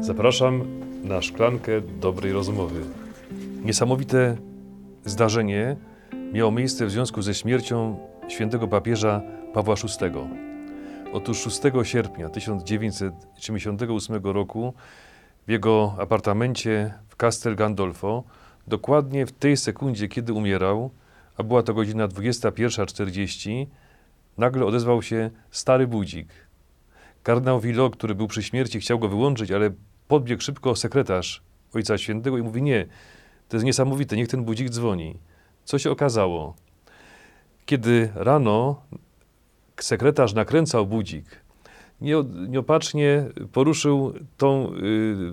Zapraszam na szklankę dobrej rozmowy. Niesamowite zdarzenie miało miejsce w związku ze śmiercią świętego papieża Pawła VI. Otóż 6 sierpnia 1978 roku w jego apartamencie w Castel Gandolfo, dokładnie w tej sekundzie, kiedy umierał, a była to godzina 21.40, nagle odezwał się stary budzik. Kardynał Villot, który był przy śmierci, chciał go wyłączyć, ale podbiegł szybko sekretarz Ojca Świętego i mówi: Nie, to jest niesamowite, niech ten budzik dzwoni. Co się okazało? Kiedy rano sekretarz nakręcał budzik, nieopatrznie poruszył tą,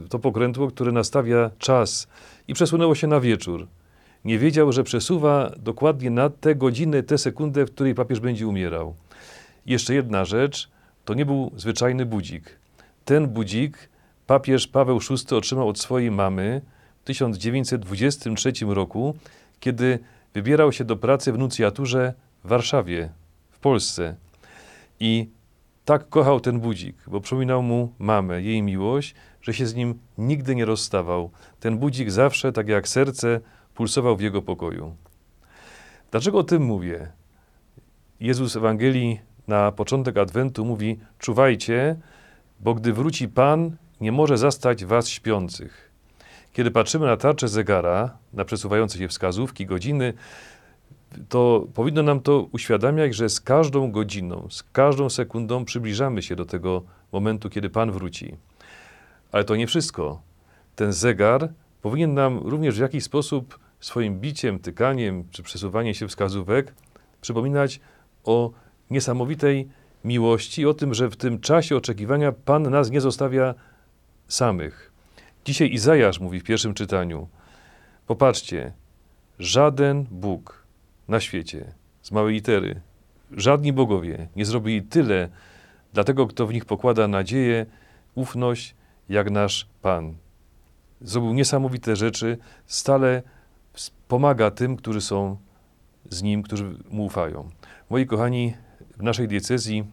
y, to pokrętło, które nastawia czas i przesunęło się na wieczór. Nie wiedział, że przesuwa dokładnie na tę godzinę, tę sekundę, w której papież będzie umierał. Jeszcze jedna rzecz, to nie był zwyczajny budzik. Ten budzik papież Paweł VI otrzymał od swojej mamy w 1923 roku, kiedy wybierał się do pracy w nuncjaturze w Warszawie, w Polsce. I tak kochał ten budzik, bo przypominał mu mamę, jej miłość, że się z nim nigdy nie rozstawał. Ten budzik zawsze, tak jak serce, pulsował w jego pokoju. Dlaczego o tym mówię? Jezus w Ewangelii na początek Adwentu mówi: Czuwajcie, bo gdy wróci Pan, nie może zastać was śpiących. Kiedy patrzymy na tarczę zegara, na przesuwające się wskazówki, godziny, to powinno nam to uświadamiać, że z każdą godziną, z każdą sekundą przybliżamy się do tego momentu, kiedy Pan wróci. Ale to nie wszystko. Ten zegar powinien nam również w jakiś sposób swoim biciem, tykaniem czy przesuwaniem się wskazówek przypominać o niesamowitej miłości, o tym, że w tym czasie oczekiwania Pan nas nie zostawia samych. Dzisiaj Izajasz mówi w pierwszym czytaniu: Popatrzcie, żaden Bóg na świecie, z małej litery, żadni bogowie nie zrobili tyle dla tego, kto w nich pokłada nadzieję, ufność, jak nasz Pan. Zrobił niesamowite rzeczy, stale pomaga tym, którzy są z Nim, którzy Mu ufają. Moi kochani, w naszej diecezji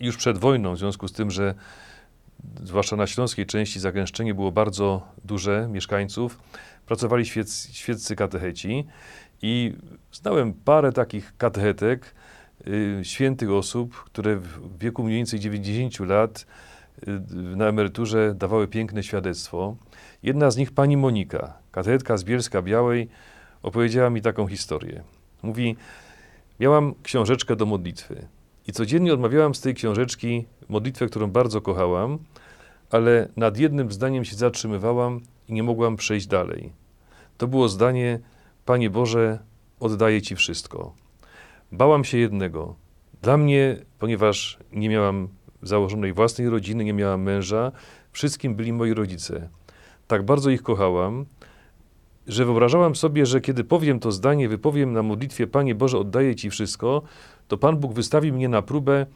już przed wojną, w związku z tym, że zwłaszcza na śląskiej części zagęszczenie było bardzo duże mieszkańców, pracowali świec, świeccy katecheci i znałem parę takich katechetek, y, świętych osób, które w wieku mniej więcej 90 lat y, na emeryturze dawały piękne świadectwo. Jedna z nich, pani Monika, katechetka z Bielska Białej, opowiedziała mi taką historię. Mówi, miałam książeczkę do modlitwy i codziennie odmawiałam z tej książeczki modlitwę, którą bardzo kochałam, ale nad jednym zdaniem się zatrzymywałam i nie mogłam przejść dalej. To było zdanie: Panie Boże, oddaję Ci wszystko. Bałam się jednego. Dla mnie, ponieważ nie miałam założonej własnej rodziny, nie miałam męża, wszystkim byli moi rodzice. Tak bardzo ich kochałam, że wyobrażałam sobie, że kiedy powiem to zdanie, wypowiem na modlitwie Panie Boże, oddaję Ci wszystko, to Pan Bóg wystawi mnie na próbę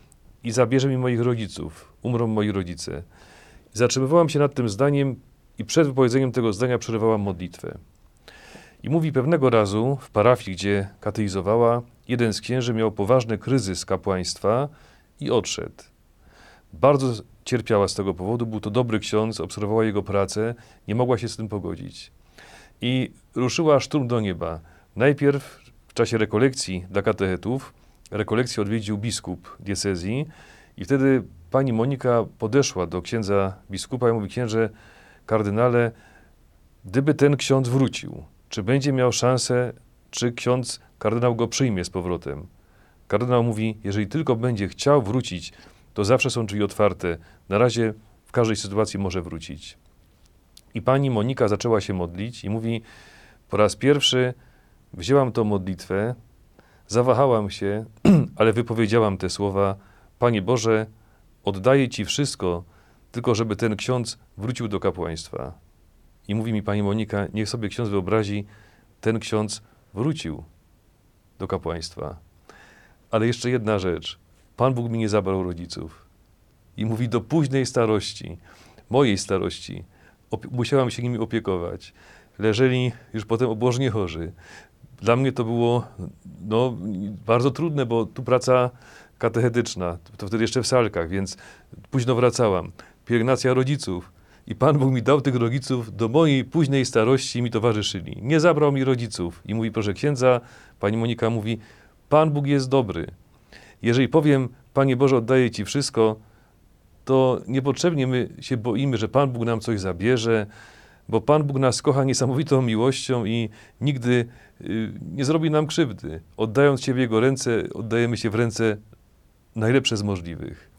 i zabierze mi moich rodziców. Umrą moi rodzice. Zatrzymywałam się nad tym zdaniem i przed wypowiedzeniem tego zdania przerywałam modlitwę. I mówi pewnego razu w parafii, gdzie kateizowała, jeden z księży miał poważny kryzys kapłaństwa i odszedł. Bardzo cierpiała z tego powodu, był to dobry ksiądz, obserwowała jego pracę, nie mogła się z tym pogodzić. I ruszyła szturm do nieba. Najpierw w czasie rekolekcji dla katechetów, rekolekcję odwiedził biskup diecezji i wtedy pani Monika podeszła do księdza biskupa i mówi, księże kardynale, gdyby ten ksiądz wrócił, czy będzie miał szansę, czy ksiądz kardynał go przyjmie z powrotem? Kardynał mówi, jeżeli tylko będzie chciał wrócić, to zawsze są drzwi otwarte. Na razie w każdej sytuacji może wrócić. I pani Monika zaczęła się modlić i mówi, po raz pierwszy wzięłam tą modlitwę, zawahałam się, ale wypowiedziałam te słowa, Panie Boże, oddaję Ci wszystko, tylko żeby ten ksiądz wrócił do kapłaństwa. I mówi mi pani Monika, niech sobie ksiądz wyobrazi, ten ksiądz wrócił do kapłaństwa. Ale jeszcze jedna rzecz. Pan Bóg mi nie zabrał rodziców. I mówi, do późnej starości, mojej starości, musiałam się nimi opiekować. Leżeli już potem obłożnie chorzy. Dla mnie to było no, bardzo trudne, bo tu praca katechetyczna, to wtedy jeszcze w salkach, więc późno wracałam. Pielęgnacja rodziców i Pan Bóg mi dał tych rodziców, do mojej późnej starości mi towarzyszyli. Nie zabrał mi rodziców. I mówi, proszę księdza, pani Monika mówi, Pan Bóg jest dobry. Jeżeli powiem, Panie Boże, oddaję Ci wszystko, to niepotrzebnie my się boimy, że Pan Bóg nam coś zabierze, bo Pan Bóg nas kocha niesamowitą miłością i nigdy nie zrobi nam krzywdy. Oddając się w Jego ręce, oddajemy się w ręce najlepsze z możliwych.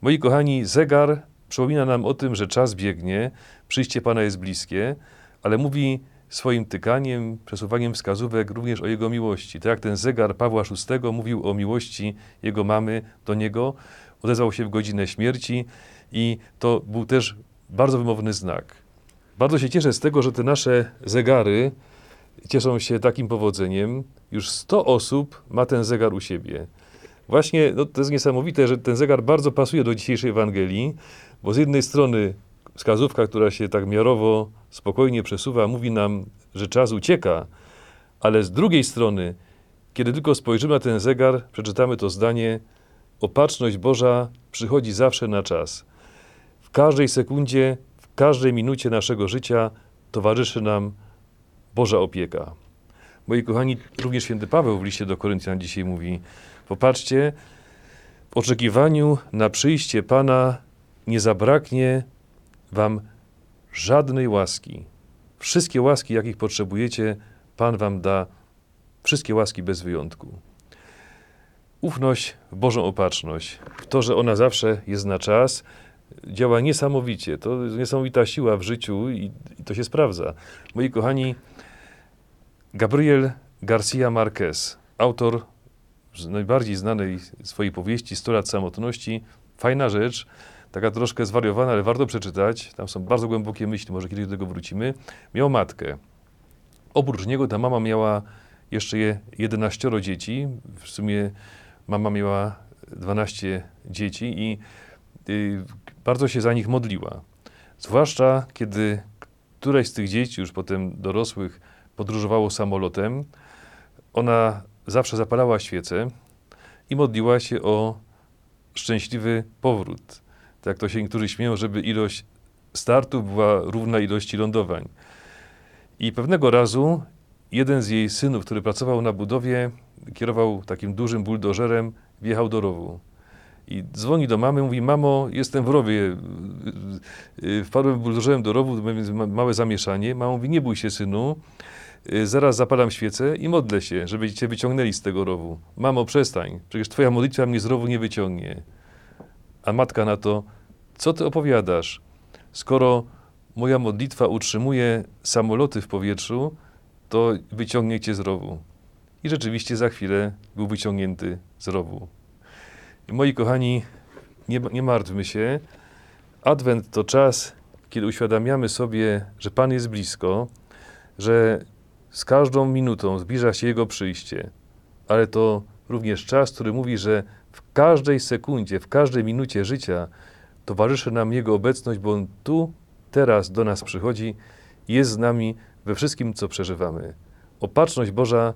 Moi kochani, zegar przypomina nam o tym, że czas biegnie, przyjście Pana jest bliskie, ale mówi swoim tykaniem, przesuwaniem wskazówek również o Jego miłości. Tak jak ten zegar Pawła VI mówił o miłości Jego mamy do Niego, odezwał się w godzinę śmierci i to był też bardzo wymowny znak. Bardzo się cieszę z tego, że te nasze zegary cieszą się takim powodzeniem. Już 100 osób ma ten zegar u siebie. Właśnie no, to jest niesamowite, że ten zegar bardzo pasuje do dzisiejszej Ewangelii, bo z jednej strony wskazówka, która się tak miarowo, spokojnie przesuwa, mówi nam, że czas ucieka, ale z drugiej strony, kiedy tylko spojrzymy na ten zegar, przeczytamy to zdanie: Opatrzność Boża przychodzi zawsze na czas. W każdej sekundzie, w każdej minucie naszego życia towarzyszy nam Boża opieka. Moi kochani, również święty Paweł w liście do Koryntian dzisiaj mówi: Popatrzcie, w oczekiwaniu na przyjście Pana nie zabraknie Wam żadnej łaski. Wszystkie łaski, jakich potrzebujecie, Pan Wam da, wszystkie łaski bez wyjątku. Ufność w Bożą opatrzność, w to, że ona zawsze jest na czas, działa niesamowicie. To jest niesamowita siła w życiu i, i to się sprawdza. Moi kochani, Gabriel Garcia Marquez, autor najbardziej znanej swojej powieści 100 lat samotności, fajna rzecz, taka troszkę zwariowana, ale warto przeczytać. Tam są bardzo głębokie myśli, może kiedyś do tego wrócimy. Miał matkę. Oprócz niego ta mama miała jeszcze je 11 dzieci. W sumie mama miała 12 dzieci i y, bardzo się za nich modliła. Zwłaszcza kiedy któreś z tych dzieci, już potem dorosłych, podróżowało samolotem, ona zawsze zapalała świecę i modliła się o szczęśliwy powrót. Tak to się niektórzy śmieją, żeby ilość startów była równa ilości lądowań. I pewnego razu jeden z jej synów, który pracował na budowie, kierował takim dużym buldożerem, wjechał do rowu. I dzwoni do mamy, mówi: Mamo, jestem w rowie. Wpadłem buldożerem do rowu, małe zamieszanie. Mama mówi: Nie bój się, synu. Zaraz zapalam świecę i modlę się, żeby cię wyciągnęli z tego rowu. Mamo, przestań. Przecież twoja modlitwa mnie z rowu nie wyciągnie. A matka na to: Co ty opowiadasz? Skoro moja modlitwa utrzymuje samoloty w powietrzu, to wyciągnie cię z rowu. I rzeczywiście za chwilę był wyciągnięty z rowu. Moi kochani, nie, nie martwmy się. Adwent to czas, kiedy uświadamiamy sobie, że Pan jest blisko, że z każdą minutą zbliża się Jego przyjście, ale to również czas, który mówi, że w każdej sekundzie, w każdej minucie życia towarzyszy nam Jego obecność, bo On tu, teraz do nas przychodzi, jest z nami we wszystkim, co przeżywamy. Opatrzność Boża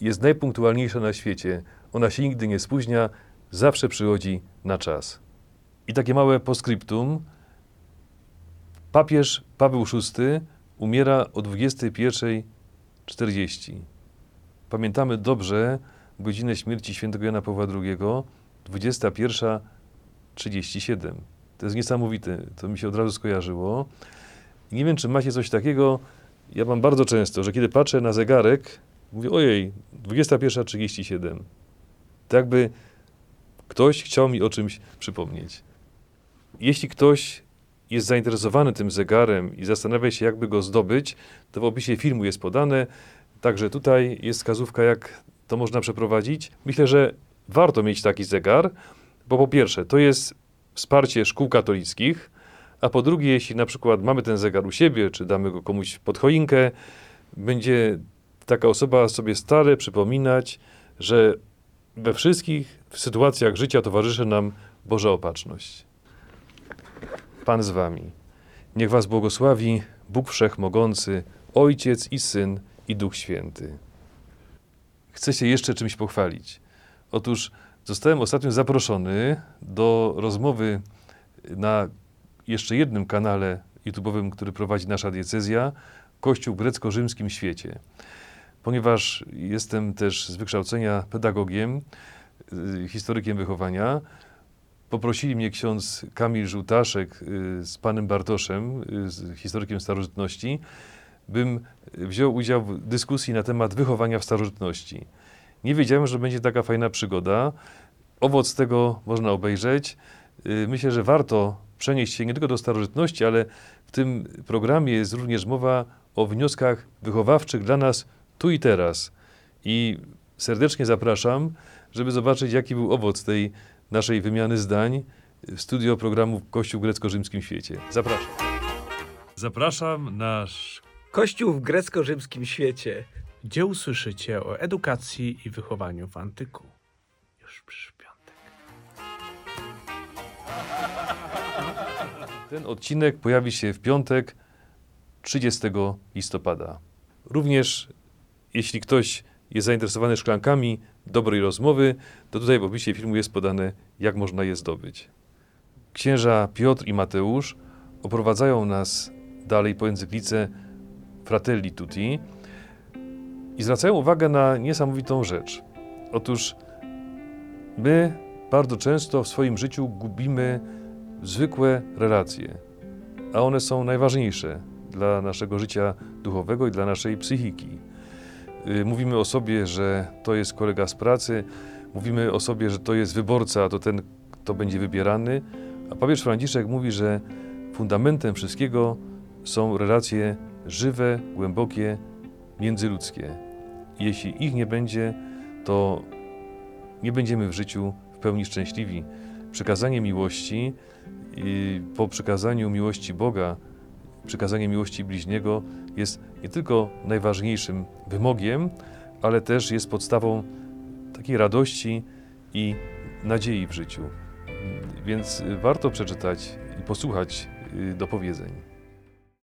jest najpunktualniejsza na świecie. Ona się nigdy nie spóźnia, zawsze przychodzi na czas. I takie małe postscriptum. Papież Paweł VI umiera o 21.40. Pamiętamy dobrze godzinę śmierci świętego Jana Pawła II, 21.37. To jest niesamowite, to mi się od razu skojarzyło. Nie wiem, czy macie coś takiego, ja mam bardzo często, że kiedy patrzę na zegarek, mówię, ojej, 21.37. Tak jakby ktoś chciał mi o czymś przypomnieć. Jeśli ktoś jest zainteresowany tym zegarem i zastanawia się, jakby go zdobyć, to w opisie filmu jest podane. Także tutaj jest wskazówka, jak to można przeprowadzić. Myślę, że warto mieć taki zegar, bo po pierwsze, to jest wsparcie szkół katolickich, a po drugie, jeśli na przykład mamy ten zegar u siebie, czy damy go komuś pod choinkę, będzie taka osoba sobie stale przypominać, że we wszystkich sytuacjach życia towarzyszy nam Boża opatrzność. Pan z wami. Niech was błogosławi Bóg Wszechmogący, Ojciec i Syn i Duch Święty. Chcę się jeszcze czymś pochwalić. Otóż zostałem ostatnio zaproszony do rozmowy na jeszcze jednym kanale YouTube'owym, który prowadzi nasza diecezja, Kościół grecko-rzymskim świecie. Ponieważ jestem też z wykształcenia pedagogiem, y, historykiem wychowania, poprosili mnie ksiądz Kamil Żółtaszek y, z panem Bartoszem, y, z historykiem starożytności, bym wziął udział w dyskusji na temat wychowania w starożytności. Nie wiedziałem, że będzie taka fajna przygoda. Owoc tego można obejrzeć. Y, Myślę, że warto przenieść się nie tylko do starożytności, ale w tym programie jest również mowa o wnioskach wychowawczych dla nas tu i teraz. I serdecznie zapraszam, żeby zobaczyć, jaki był owoc tej naszej wymiany zdań w studio programu Kościół grecko-rzymskim świecie. Zapraszam. Zapraszam na Kościół w grecko-rzymskim świecie. gdzie usłyszycie o edukacji i wychowaniu w antyku. Już przyszły piątek. Ten odcinek pojawi się w piątek 30 listopada. Również jeśli ktoś jest zainteresowany szklankami dobrej rozmowy, to tutaj w opisie filmu jest podane, jak można je zdobyć. Księża Piotr i Mateusz oprowadzają nas dalej po encyklice Fratelli Tutti i zwracają uwagę na niesamowitą rzecz. Otóż my bardzo często w swoim życiu gubimy zwykłe relacje, a one są najważniejsze dla naszego życia duchowego i dla naszej psychiki. Y, Mówimy o sobie, że to jest kolega z pracy, mówimy o sobie, że to jest wyborca, a to ten, kto będzie wybierany, a papież Franciszek mówi, że fundamentem wszystkiego są relacje żywe, głębokie, międzyludzkie. Jeśli ich nie będzie, to nie będziemy w życiu w pełni szczęśliwi. Przykazanie miłości, i po przykazaniu miłości Boga, przykazanie miłości bliźniego jest nie tylko najważniejszym wymogiem, ale też jest podstawą takiej radości i nadziei w życiu. Więc warto przeczytać i posłuchać y, dopowiedzeń.